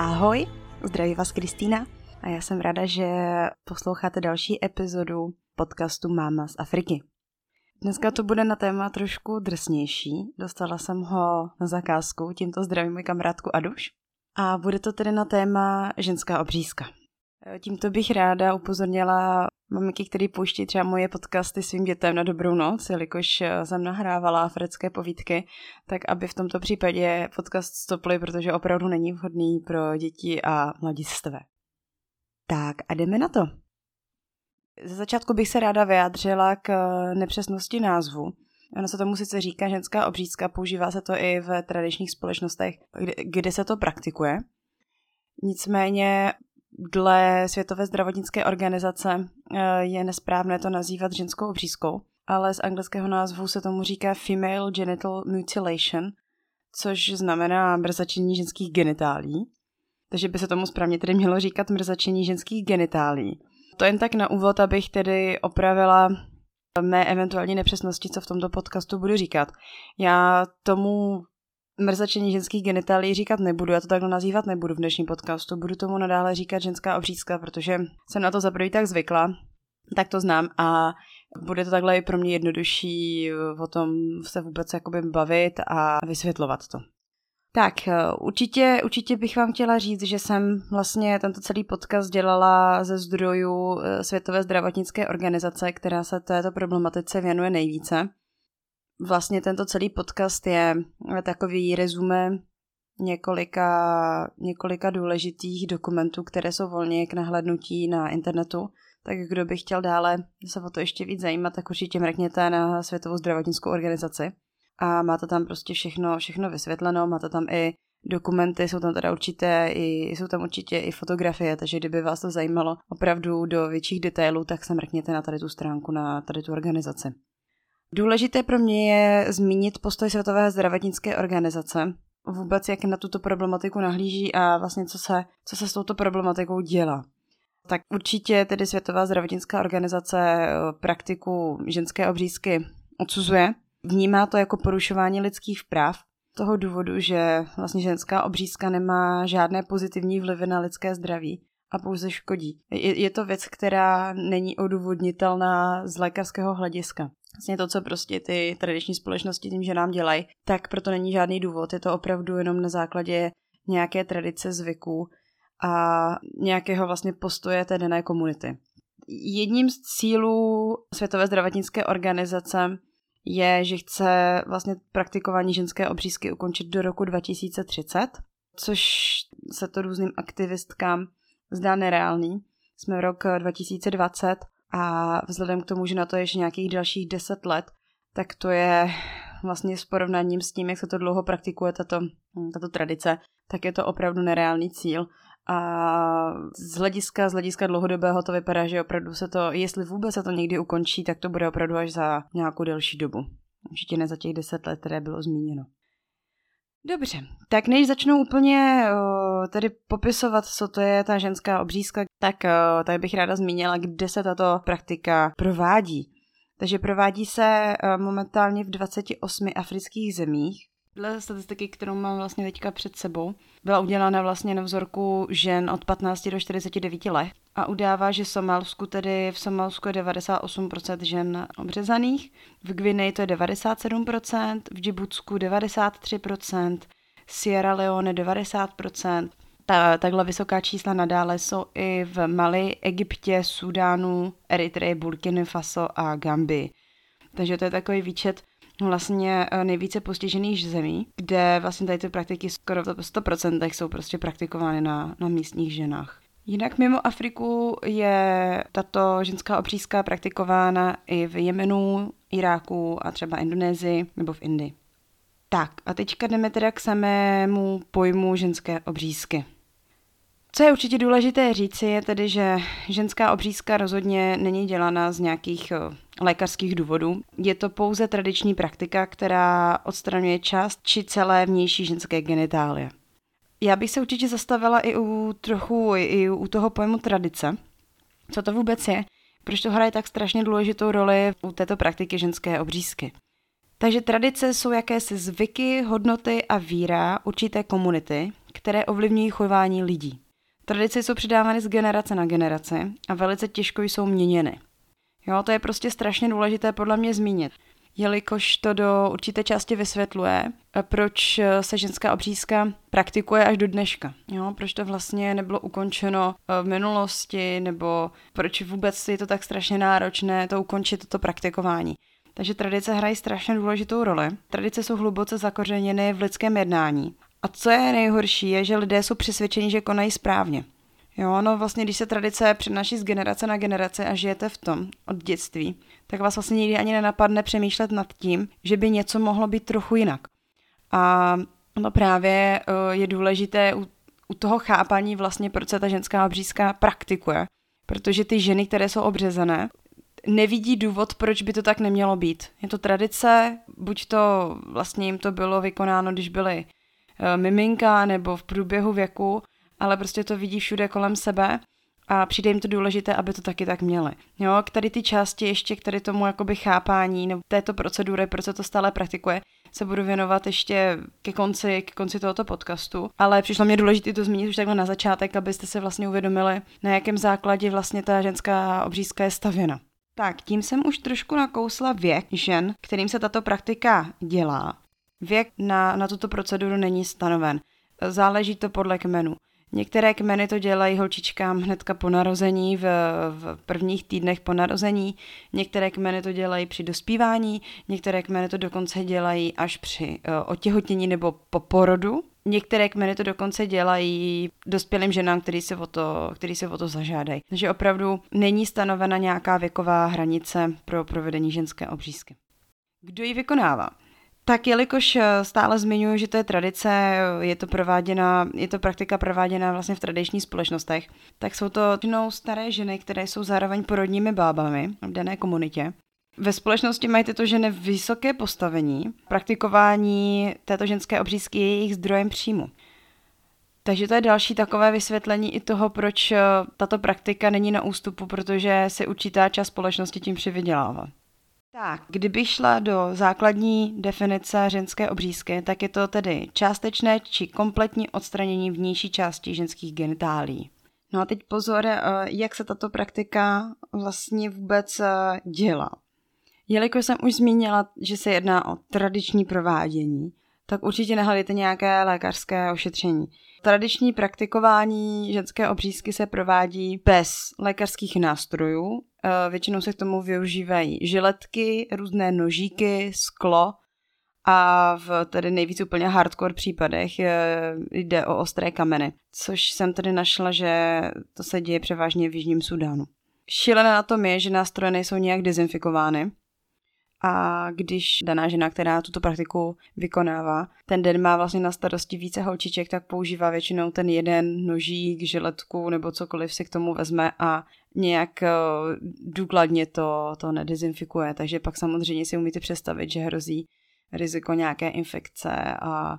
Ahoj, zdraví vás Kristýna a já jsem ráda, že posloucháte další epizodu podcastu Máma z Afriky. Dneska to bude na téma trošku drsnější. Dostala jsem ho na zakázku, tímto zdravím můj kamarádku Aduš. A bude to tedy na téma ženská obřízka. Tímto bych ráda upozornila maminky, který pouští třeba moje podcasty svým dětem na dobrou noc, jelikož jsem nahrávala africké povídky, tak aby v tomto případě podcast stopli, protože opravdu není vhodný pro děti a mladistvé. Tak a jdeme na to. Ze začátku bych se ráda vyjádřila k nepřesnosti názvu. Ono se tomu sice říká ženská obřízka, používá se to i v tradičních společnostech, kde, kde se to praktikuje. Nicméně dle Světové zdravotnické organizace eh, je nesprávné to nazývat ženskou obřízkou, ale z anglického názvu se tomu říká Female Genital Mutilation, což znamená mrzačení ženských genitálí. Takže by se tomu správně tedy mělo říkat mrzačení ženských genitálí. To jen tak na úvod, abych tedy opravila mé eventuální nepřesnosti, co v tomto podcastu budu říkat. Já tomu mrzačení ženských genitálí říkat nebudu, já to takhle nazývat nebudu v dnešním podcastu, budu tomu nadále říkat ženská obřízka, protože jsem na to za tak zvykla, tak to znám a bude to takhle i pro mě jednodušší o tom se vůbec jakoby bavit a vysvětlovat to. Tak, eh, určitě, určitě bych vám chtěla říct, že jsem vlastně tento celý podcast dělala ze zdrojů eh, Světové zdravotnické organizace, která se této problematice věnuje nejvíce. Vlastně tento celý podcast je takový rezume několika, několika důležitých dokumentů, které jsou volně k nahlednutí na internetu. Tak kdo by chtěl dále se o to ještě víc zajímat, tak určitě mrkněte na Světovou zdravotnickou organizaci a máte tam prostě všechno, všechno vysvětleno, máte tam i dokumenty, jsou tam teda určité, i, jsou tam určitě i fotografie, takže kdyby vás to zajímalo opravdu do větších detailů, tak se mrkněte na tady tu stránku, na tady tu organizaci. Důležité pro mě je zmínit postoj Světové zdravotnické organizace, vůbec jak na tuto problematiku nahlíží a vlastně co se, co se s touto problematikou dělá. Tak určitě tedy Světová zdravotnická organizace eh, praktiku ženské obřízky odsuzuje, Vnímá to jako porušování lidských práv, toho důvodu, že vlastně ženská obřízka nemá žádné pozitivní vlivy na lidské zdraví a pouze škodí. Je, je to věc, která není odůvodnitelná z lékařského hlediska. Vlastně to, co prostě ty tradiční společnosti tím, že nám dělají, tak proto není žádný důvod. Je to opravdu jenom na základě nějaké tradice zvyků a nějakého vlastně postoje té dané komunity. Jedním z cílů Světové zdravotnické organizace je, že chce vlastně praktikování ženské obřízky ukončit do roku 2030, což se to různým aktivistkám zdá nereálný. Jsme rok 2020 a vzhledem k tomu, že na to je ještě nějakých dalších 10 let, tak to je vlastně s porovnáním s tím, jak se to dlouho praktikuje, tato, tato tradice, tak je to opravdu nereálný cíl a z hlediska, z hlediska dlouhodobého to vypadá, že opravdu se to, jestli vůbec se to někdy ukončí, tak to bude opravdu až za nějakou delší dobu. Určitě ne za těch deset let, které bylo zmíněno. Dobře, tak než začnu úplně uh, tedy popisovat, co to je ta ženská obřízka, tak uh, tady bych ráda zmínila, kde se tato praktika provádí. Takže provádí se uh, momentálně v 28 afrických zemích, Dle statistiky, kterou mám vlastně teďka před sebou, byla udělána vlastně na vzorku žen od 15 do 49 let a udává, že v Somálsku tedy v Somálsku je 98% žen obřezaných, v Gvineji to je 97%, v Džibutsku 93%, Sierra Leone 90%, ta, takhle vysoká čísla nadále jsou i v Mali, Egyptě, Sudánu, Eritreji, Burkina Faso a Gambii. Takže to je takový výčet vlastně eh, nejvíce postižených zemí, kde vlastně tady ty praktiky skoro v 100% jsou prostě praktikovány na, na místních ženách. Jinak mimo Afriku je tato ženská obřízka praktikována i v Jemenu, Iráku a třeba Indonésii nebo v Indii. Tak a teďka jdeme teda k samému pojmu ženské obřízky. Co je určitě důležité říci, je tedy, že ženská obřízka rozhodně není dělána z nějakých eh, lékařských důvodů. Je to pouze tradiční praktika, která odstraňuje část či celé vnější ženské genitálie. Já bych se určitě zastavila i u trochu i u toho pojmu tradice. Co to vůbec je? Proč to hraje tak strašně důležitou roli u této praktiky ženské obřízky? Takže tradice jsou jakési zvyky, hodnoty a víra určité komunity, které ovlivňují chování lidí. Tradice jsou předávány z generace na generaci a velice těžko jsou měněny. Jo, to je prostě strašně důležité podle mě zmínit, jelikož to do určité části vysvětluje, proč se ženská obřízka praktikuje až do dneška. Jo, proč to vlastně nebylo ukončeno v minulosti, nebo proč vůbec je to tak strašně náročné to ukončit, toto praktikování. Takže tradice hrají strašně důležitou roli. Tradice jsou hluboce zakořeněny v lidském jednání. A co je nejhorší, je, že lidé jsou přesvědčeni, že konají správně. Jo, no vlastně, když se tradice přenáší z generace na generaci a žijete v tom od dětství, tak vás vlastně nikdy ani nenapadne přemýšlet nad tím, že by něco mohlo být trochu jinak. A no právě eh, je důležité u, u toho chápání vlastně, proč se ta ženská obřízka praktikuje. Protože ty ženy, které jsou obřezané, nevidí důvod, proč by to tak nemělo být. Je to tradice, buď to vlastně jim to bylo vykonáno, když byly uh, miminka nebo v průběhu věku, ale prostě to vidí všude kolem sebe a přijde jim to důležité, aby to taky tak měli. Jo, k tady ty části ještě k tady tomu jakoby chápání nebo této procedury, proč se to stále praktikuje, se budu věnovat ještě ke konci, ke konci tohoto podcastu, ale přišlo mě důležité to zmínit už takhle na začátek, abyste si vlastně uvědomili, na jakém základě vlastně ta ženská obřízka je stavěna. Tak, tím jsem už trošku nakousla věk žen, kterým se tato praktika dělá. Věk na, na tuto proceduru není stanoven. Záleží to podle kmenu. Některé kmeny to dělají holčičkám hnedka po narození, v, v prvních týdnech po narození, některé kmeny to dělají při dospívání, některé kmeny to dokonce dělají až při uh, otěhotnění nebo po porodu. Některé kmeny to dokonce dělají dospělým ženám, který se o to, který se o to zažádají. Takže opravdu není stanovena nějaká věková hranice pro provedení ženské obřízky. Kdo ji vykonává? Tak jelikož eh, stále zmiňuji, že to je tradice, eh, je to prováděna, je to praktika prováděna vlastně v tradičních společnostech, tak jsou to jednou staré ženy, které jsou zároveň porodními bábami v dané komunitě. Ve společnosti mají tyto ženy vysoké postavení. Praktikování této ženské obřízky je jejich zdrojem příjmu. Takže to je další takové vysvětlení i toho, proč eh, tato praktika není na ústupu, protože se určitá část společnosti tím přivydělává. Tak, kdybych šla do základní definice ženské obřízky, tak je to tedy částečné či kompletní odstranění vnější části ženských genitálí. No a teď pozor, eh, jak se tato praktika vlastně vůbec eh, dělá. Jelikož jsem už zmínila, že se jedná o tradiční provádění, tak určitě nehledejte nějaké lékařské ošetření. Tradiční praktikování ženské obřízky se provádí bez lékařských nástrojů. Eh, většinou se k tomu využívají žiletky, různé nožíky, sklo a v tedy nejvíc úplně hardcore případech eh, jde o ostré kameny, což jsem tedy našla, že to se děje převážně v Jižním Sudánu. Šílené na tom je, že nástroje nejsou nějak dezinfikovány, a když daná žena, která tuto praktiku vykonává, ten den má vlastně na starosti více holčiček, tak používá většinou ten jeden nožík, žiletku nebo cokoliv si k tomu vezme a nějak eh, důkladně to, to nedezinfikuje. Takže pak samozřejmě si umíte představit, že hrozí riziko nějaké infekce a,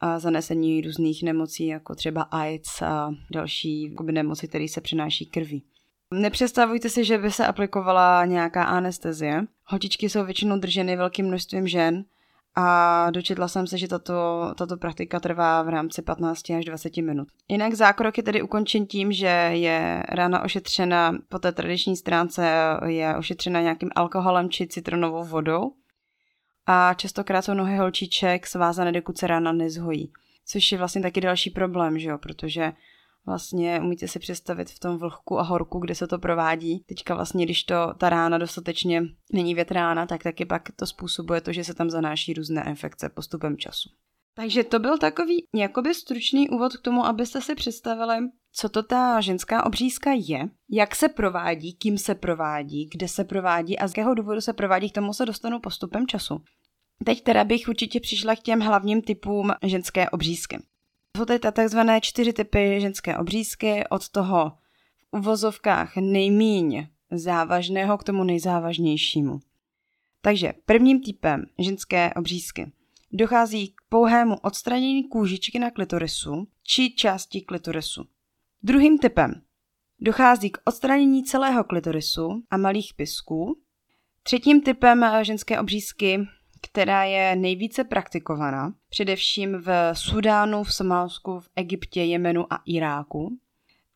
a zanesení různých nemocí, jako třeba AIDS a další nemoci, které se přináší krví. Nepředstavujte si, že by se aplikovala nějaká anestezie. Holčičky jsou většinou drženy velkým množstvím žen a dočetla jsem se, že tato, tato praktika trvá v rámci 15 až 20 minut. Jinak zákrok je tedy ukončen tím, že je rána ošetřena po té tradiční stránce je ošetřena nějakým alkoholem či citronovou vodou a častokrát jsou nohy holčiček svázané, dokud se rána nezhojí. Což je vlastně taky další problém, že jo, protože vlastně umíte si představit v tom vlhku a horku, kde se to provádí. Teďka vlastně, když to ta rána dostatečně není větrána, tak taky pak to způsobuje to, že se tam zanáší různé infekce postupem času. Takže to byl takový jakoby stručný úvod k tomu, abyste si představili, co to ta ženská obřízka je, jak se provádí, kým se provádí, kde se provádí a z jakého důvodu se provádí, k tomu se dostanu postupem času. Teď teda bych určitě přišla k těm hlavním typům ženské obřízky. Jsou tady takzvané čtyři typy ženské obřízky, od toho v uvozovkách nejmíň závažného k tomu nejzávažnějšímu. Takže prvním typem ženské obřízky dochází k pouhému odstranění kůžičky na klitorisu či části klitorisu. Druhým typem dochází k odstranění celého klitorisu a malých pisků. Třetím typem ženské obřízky která je nejvíce praktikovaná, především v Sudánu, v Somálsku, v Egyptě, Jemenu a Iráku,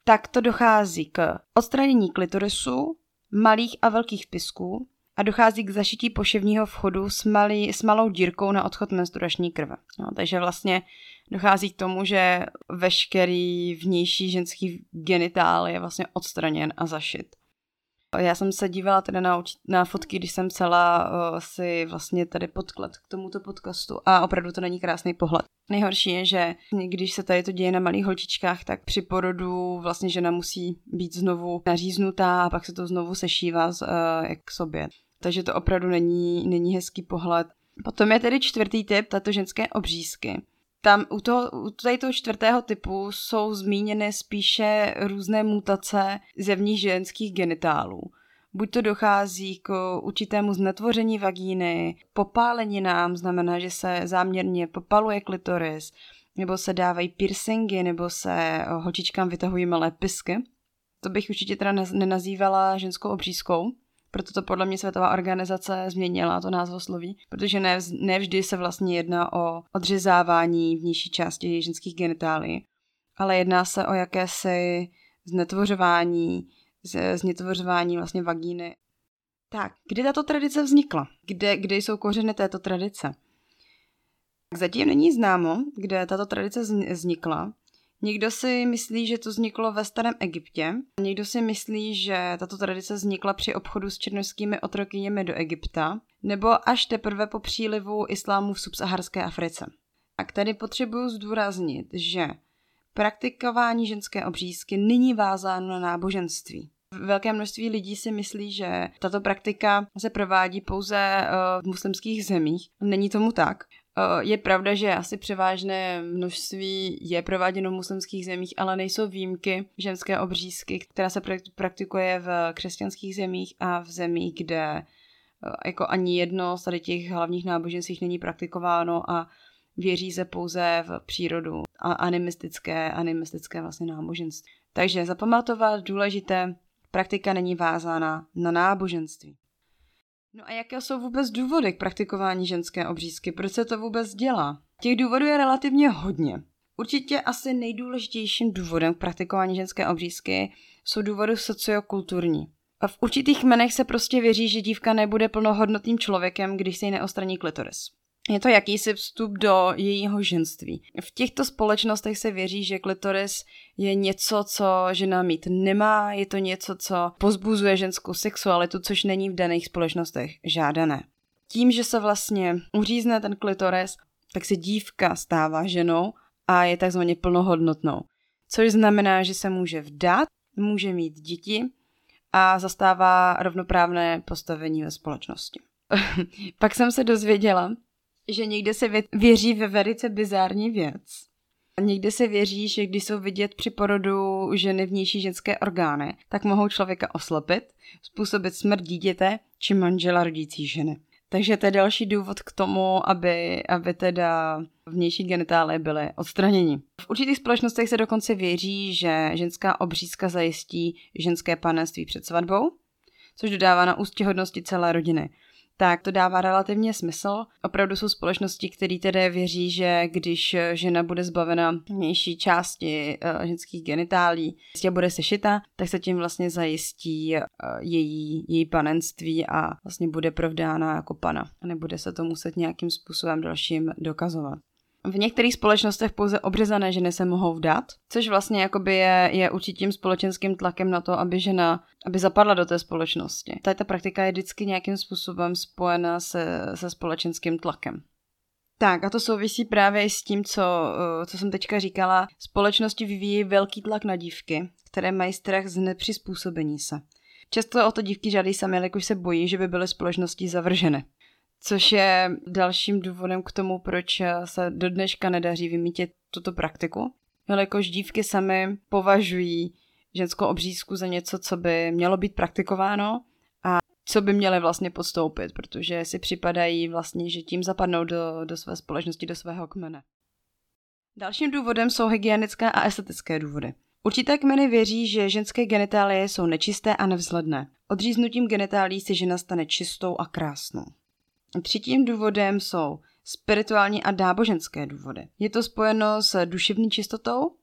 tak to dochází k odstranění klitorisu, malých a velkých pisků a dochází k zašití poševního vchodu s, malý, s malou dírkou na odchod menstruační krve. No, takže vlastně dochází k tomu, že veškerý vnější ženský genitál je vlastně odstraněn a zašit. Já jsem se dívala teda na, na fotky, když jsem celá uh, si vlastně tady podklad k tomuto podcastu a opravdu to není krásný pohled. Nejhorší je, že když se tady to děje na malých holčičkách, tak při porodu vlastně žena musí být znovu naříznutá a pak se to znovu sešívá z, uh, jak k sobě. Takže to opravdu není, není hezký pohled. Potom je tedy čtvrtý typ, tato ženské obřízky tam u, toho, u tady toho čtvrtého typu jsou zmíněny spíše různé mutace zevních ženských genitálů. Buď to dochází k určitému znetvoření vagíny, popáleninám, znamená, že se záměrně popaluje klitoris, nebo se dávají piercingy, nebo se holčičkám vytahují malé pisky. To bych určitě teda nenazývala ženskou obřízkou, proto to podle mě Světová organizace změnila to názvosloví, protože ne, nevždy se vlastně jedná o odřezávání vnější části ženských genitálí, ale jedná se o jakési znetvořování, znetvořování vlastně vagíny. Tak, kdy tato tradice vznikla? Kde, kde jsou kořeny této tradice? Zatím není známo, kde tato tradice vznikla, Někdo si myslí, že to vzniklo ve starém Egyptě, někdo si myslí, že tato tradice vznikla při obchodu s černožskými otrokyněmi do Egypta, nebo až teprve po přílivu islámu v subsaharské Africe. A tady potřebuju zdůraznit, že praktikování ženské obřízky není vázáno na náboženství. Velké množství lidí si myslí, že tato praktika se provádí pouze eh, v muslimských zemích. Není tomu tak. Eh, je pravda, že asi převážné množství je prováděno v muslimských zemích, ale nejsou výjimky ženské obřízky, která se praktikuje v křesťanských zemích a v zemích, kde eh, jako ani jedno z tady těch hlavních náboženství není praktikováno a věří se pouze v přírodu a animistické, animistické vlastně náboženství. Takže zapamatovat důležité, praktika není vázána na náboženství. No a jaké jsou vůbec důvody k praktikování ženské obřízky? Proč se to vůbec dělá? Těch důvodů je relativně hodně. Určitě asi nejdůležitějším důvodem k praktikování ženské obřízky jsou důvody sociokulturní. V určitých menech se prostě věří, že dívka nebude plnohodnotným člověkem, když se jí neostraní klitoris. Je to jakýsi vstup do jejího ženství. V těchto společnostech se věří, že klitoris je něco, co žena mít nemá, je to něco, co pozbuzuje ženskou sexualitu, což není v daných společnostech žádané. Tím, že se vlastně uřízne ten klitoris, tak se dívka stává ženou a je takzvaně plnohodnotnou. Což znamená, že se může vdát, může mít děti a zastává rovnoprávné postavení ve společnosti. Pak jsem se dozvěděla, že někde se věří ve velice bizární věc. Někde se věří, že když jsou vidět při porodu ženy vnější ženské orgány, tak mohou člověka oslabit, způsobit smrt dítěte či manžela rodící ženy. Takže to je další důvod k tomu, aby, aby teda vnější genitálie byly odstraněni. V určitých společnostech se dokonce věří, že ženská obřízka zajistí ženské panenství před svatbou, což dodává na ústěhodnosti celé rodiny tak to dává relativně smysl. Opravdu jsou společnosti, které tedy věří, že když žena bude zbavena vnější části uh, ženských genitálí, a bude sešita, tak se tím vlastně zajistí uh, její, její panenství a vlastně bude provdána jako pana. A nebude se to muset nějakým způsobem dalším dokazovat. V některých společnostech pouze obřezané ženy se mohou vdát, což vlastně jakoby je, je určitým společenským tlakem na to, aby žena aby zapadla do té společnosti. Tady ta praktika je vždycky nějakým způsobem spojena se, se společenským tlakem. Tak a to souvisí právě s tím, co, eh, co jsem teďka říkala. Společnosti vyvíjí velký tlak na dívky, které mají strach z nepřizpůsobení se. Často o to dívky žádají sami, jakož se bojí, že by byly společnosti zavrženy. Což je dalším důvodem k tomu, proč se do dneška nedaří vymítit tuto praktiku. Jelikož dívky samy považují ženskou obřízku za něco, co by mělo být praktikováno a co by měly vlastně podstoupit, protože si připadají vlastně, že tím zapadnou do, do své společnosti, do svého kmene. Dalším důvodem jsou hygienické a estetické důvody. Určité kmeny věří, že ženské genitálie jsou nečisté a nevzhledné. Odříznutím genitálí si žena stane čistou a krásnou. Třetím důvodem jsou spirituální a náboženské důvody. Je to spojeno s duševní čistotou,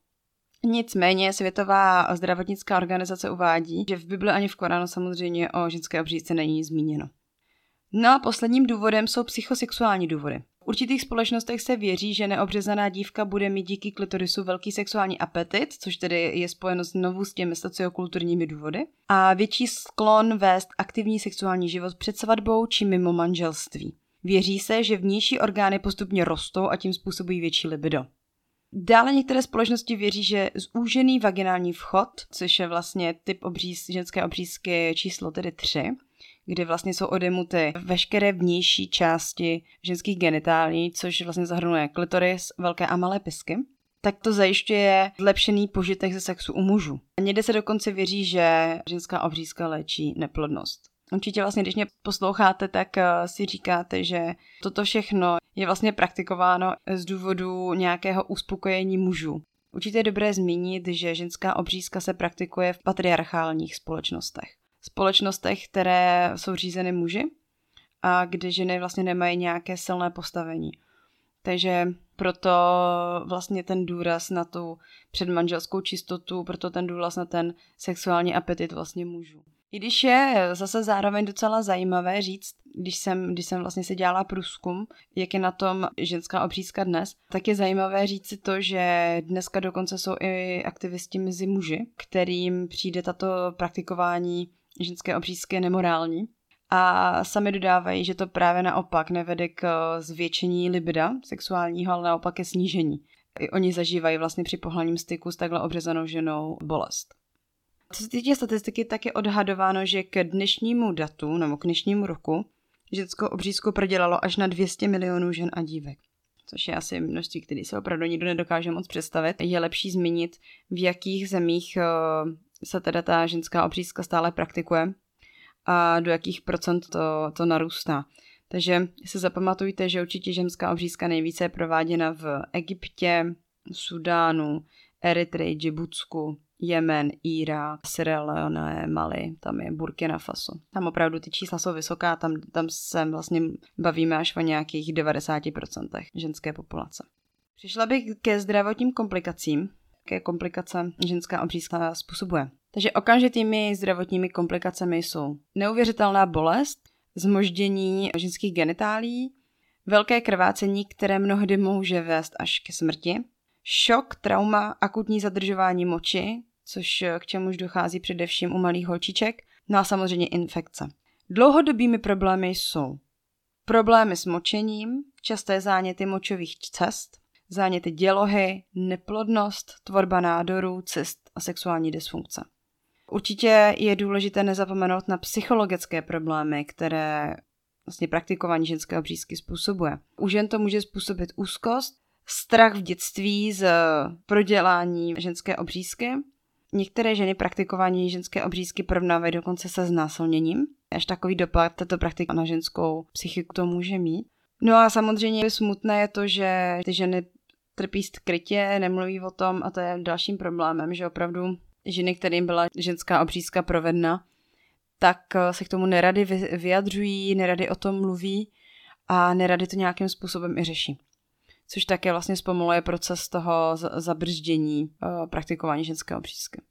Nicméně Světová zdravotnická organizace uvádí, že v Bibli ani v Koránu samozřejmě o ženské obřízce není zmíněno. No a posledním důvodem jsou psychosexuální důvody. Určitých společnostech se věří, že neobřezaná dívka bude mít díky klitorisu velký sexuální apetit, což tedy je spojeno znovu s těmi sociokulturními důvody, a větší sklon vést aktivní sexuální život před svatbou či mimo manželství. Věří se, že vnější orgány postupně rostou a tím způsobují větší libido. Dále některé společnosti věří, že zúžený vaginální vchod, což je vlastně typ obříz, ženské obřízky číslo tedy 3, kdy vlastně jsou odemuty veškeré vnější části ženských genitálí, což vlastně zahrnuje klitoris, velké a malé pisky, tak to zajišťuje zlepšený požitek ze sexu u mužů. Někde se dokonce věří, že ženská obřízka léčí neplodnost. Určitě vlastně, když mě posloucháte, tak eh, si říkáte, že toto všechno je vlastně praktikováno z důvodu nějakého uspokojení mužů. Určitě je dobré zmínit, že ženská obřízka se praktikuje v patriarchálních společnostech společnostech, které jsou řízeny muži a kde ženy vlastně nemají nějaké silné postavení. Takže proto vlastně ten důraz na tu předmanželskou čistotu, proto ten důraz na ten sexuální apetit vlastně mužů. I když je zase zároveň docela zajímavé říct, když jsem, když jsem vlastně si dělala průzkum, jak je na tom ženská obřízka dnes, tak je zajímavé říct si to, že dneska dokonce jsou i aktivisti mezi muži, kterým přijde tato praktikování ženské obřízky je nemorální. A sami dodávají, že to právě naopak nevede k eh, zvětšení libida sexuálního, ale naopak ke snížení. I oni zažívají vlastně při pohlavním styku s takhle obřezanou ženou bolest. Co se týče statistiky, tak je odhadováno, že k dnešnímu datu nebo k dnešnímu roku ženskou obřízku prodělalo až na 200 milionů žen a dívek což je asi množství, které se opravdu nikdo nedokáže moc představit. Je lepší zmínit, v jakých zemích eh, se teda ta ženská obřízka stále praktikuje a do jakých procent to, to narůstá. Takže si zapamatujte, že určitě ženská obřízka nejvíce je prováděna v Egyptě, Sudánu, Eritreji, Džibutsku, Jemen, Irák, Sierra Leone, Mali, tam je Burkina Faso. Tam opravdu ty čísla jsou vysoká, tam, tam se vlastně bavíme až o nějakých 90% ženské populace. Přišla bych ke zdravotním komplikacím, jaké komplikace ženská obřízka způsobuje. Takže okamžitými zdravotními komplikacemi jsou neuvěřitelná bolest, zmoždění ženských genitálí, velké krvácení, které mnohdy může vést až ke smrti, šok, trauma, akutní zadržování moči, což k čemuž dochází především u malých holčiček, no a samozřejmě infekce. Dlouhodobými problémy jsou problémy s močením, časté záněty močových cest, záněty dělohy, neplodnost, tvorba nádorů, cyst a sexuální dysfunkce. Určitě je důležité nezapomenout na psychologické problémy, které vlastně praktikování ženské obřízky způsobuje. U žen to může způsobit úzkost, strach v dětství z prodělání ženské obřízky. Některé ženy praktikování ženské obřízky porovnávají dokonce se znásilněním. Až takový dopad tato praktika na ženskou psychiku to může mít. No a samozřejmě smutné je to, že ty ženy trpí skrytě, nemluví o tom a to je dalším problémem, že opravdu ženy, kterým byla ženská obřízka provedena, tak eh, se k tomu nerady vyjadřují, nerady o tom mluví a nerady to nějakým způsobem i řeší. Což také vlastně zpomaluje proces toho zabrždění uh, praktikování ženské obřízky.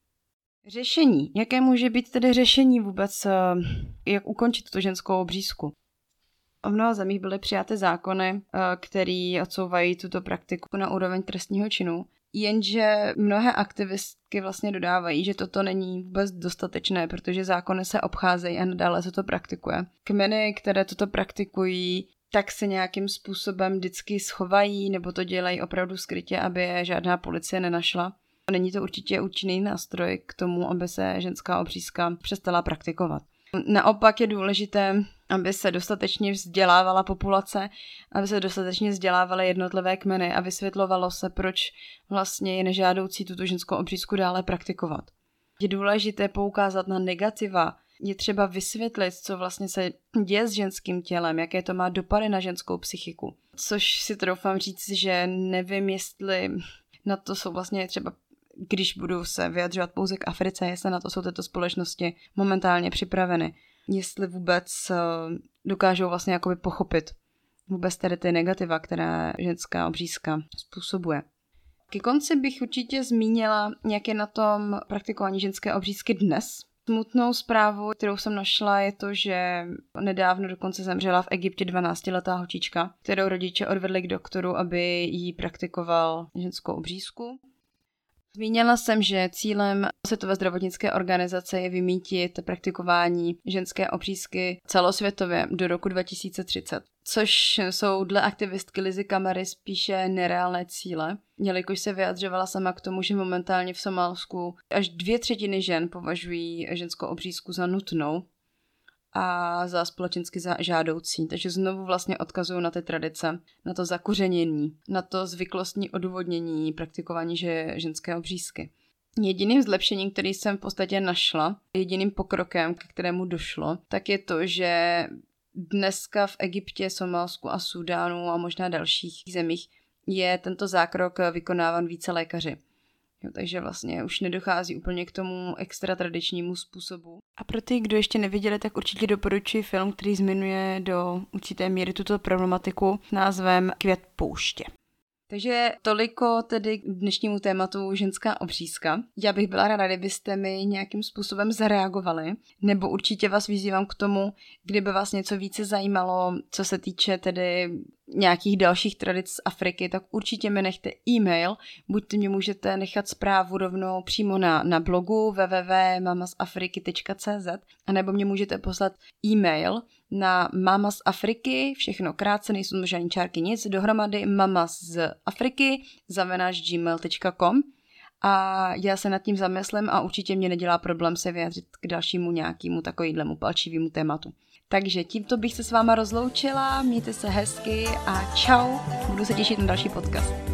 Řešení. Jaké může být tedy řešení vůbec, uh, jak ukončit tu ženskou obřízku? V mnoha zemích byly přijaty zákony, uh, které odsouvají tuto praktiku na úroveň trestního činu. Jenže mnohé aktivistky vlastně dodávají, že toto není vůbec dostatečné, protože zákony se obcházejí a nadále se to praktikuje. Kmeny, které toto praktikují, tak se nějakým způsobem vždycky schovají nebo to dělají opravdu skrytě, aby je žádná policie nenašla. Není to určitě účinný nástroj k tomu, aby se ženská obřízka přestala praktikovat. Naopak je důležité, aby se dostatečně vzdělávala populace, aby se dostatečně vzdělávaly jednotlivé kmeny a vysvětlovalo se, proč vlastně je nežádoucí tuto ženskou obřízku dále praktikovat. Je důležité poukázat na negativa, je třeba vysvětlit, co vlastně se děje s ženským tělem, jaké to má dopady na ženskou psychiku. Což si troufám říct, že nevím, jestli na to jsou vlastně třeba když budu se vyjadřovat pouze k Africe, jestli na to jsou tyto společnosti momentálně připraveny. jestli vůbec eh, dokážou vlastně jakoby pochopit vůbec tady ty negativa, které ženská obřízka způsobuje. Ke konci bych určitě zmínila, jak je na tom praktikování ženské obřízky dnes. Smutnou zprávu, kterou jsem našla, je to, že nedávno dokonce zemřela v Egyptě 12-letá holčička, kterou rodiče odvedli k doktoru, aby jí praktikoval ženskou obřízku. Zmínila jsem, že cílem Světové zdravotnické organizace je vymítit praktikování ženské obřízky celosvětově do roku 2030, což jsou dle aktivistky Lizy Kamary spíše nereálné cíle, jelikož se vyjadřovala sama k tomu, že momentálně v Somálsku až dvě třetiny žen považují ženskou obřízku za nutnou, a za společensky žádoucí. Takže znovu vlastně odkazují na ty tradice, na to zakořenění, na to zvyklostní odůvodnění praktikování že ženské obřízky. Jediným zlepšením, který jsem v podstatě našla, jediným pokrokem, k kterému došlo, tak je to, že dneska v Egyptě, Somálsku a Súdánu a možná dalších zemích je tento zákrok vykonáván více lékaři. Jo, takže vlastně už nedochází úplně k tomu extra tradičnímu způsobu. A pro ty, kdo ještě neviděli, tak určitě doporučuji film, který zmiňuje do určité míry tuto problematiku názvem Květ pouště. Takže toliko tedy k dnešnímu tématu ženská obřízka. Já bych byla ráda, kdybyste mi nějakým způsobem zareagovali, nebo určitě vás vyzývám k tomu, kdyby vás něco více zajímalo, co se týče tedy nějakých dalších tradic z Afriky, tak určitě mi nechte e-mail, buď mě můžete nechat zprávu rovnou přímo na, na blogu www.mamasafriky.cz anebo mě můžete poslat e-mail na Mama z Afriky, všechno krátce, nejsou to žádný čárky nic, dohromady mama z Afriky, zavenáš gmail.com a já se nad tím zamyslím a určitě mě nedělá problém se vyjádřit k dalšímu nějakému takovýhlemu palčivému tématu. Takže tímto bych se s váma rozloučila, mějte se hezky a čau, budu se těšit na další podcast.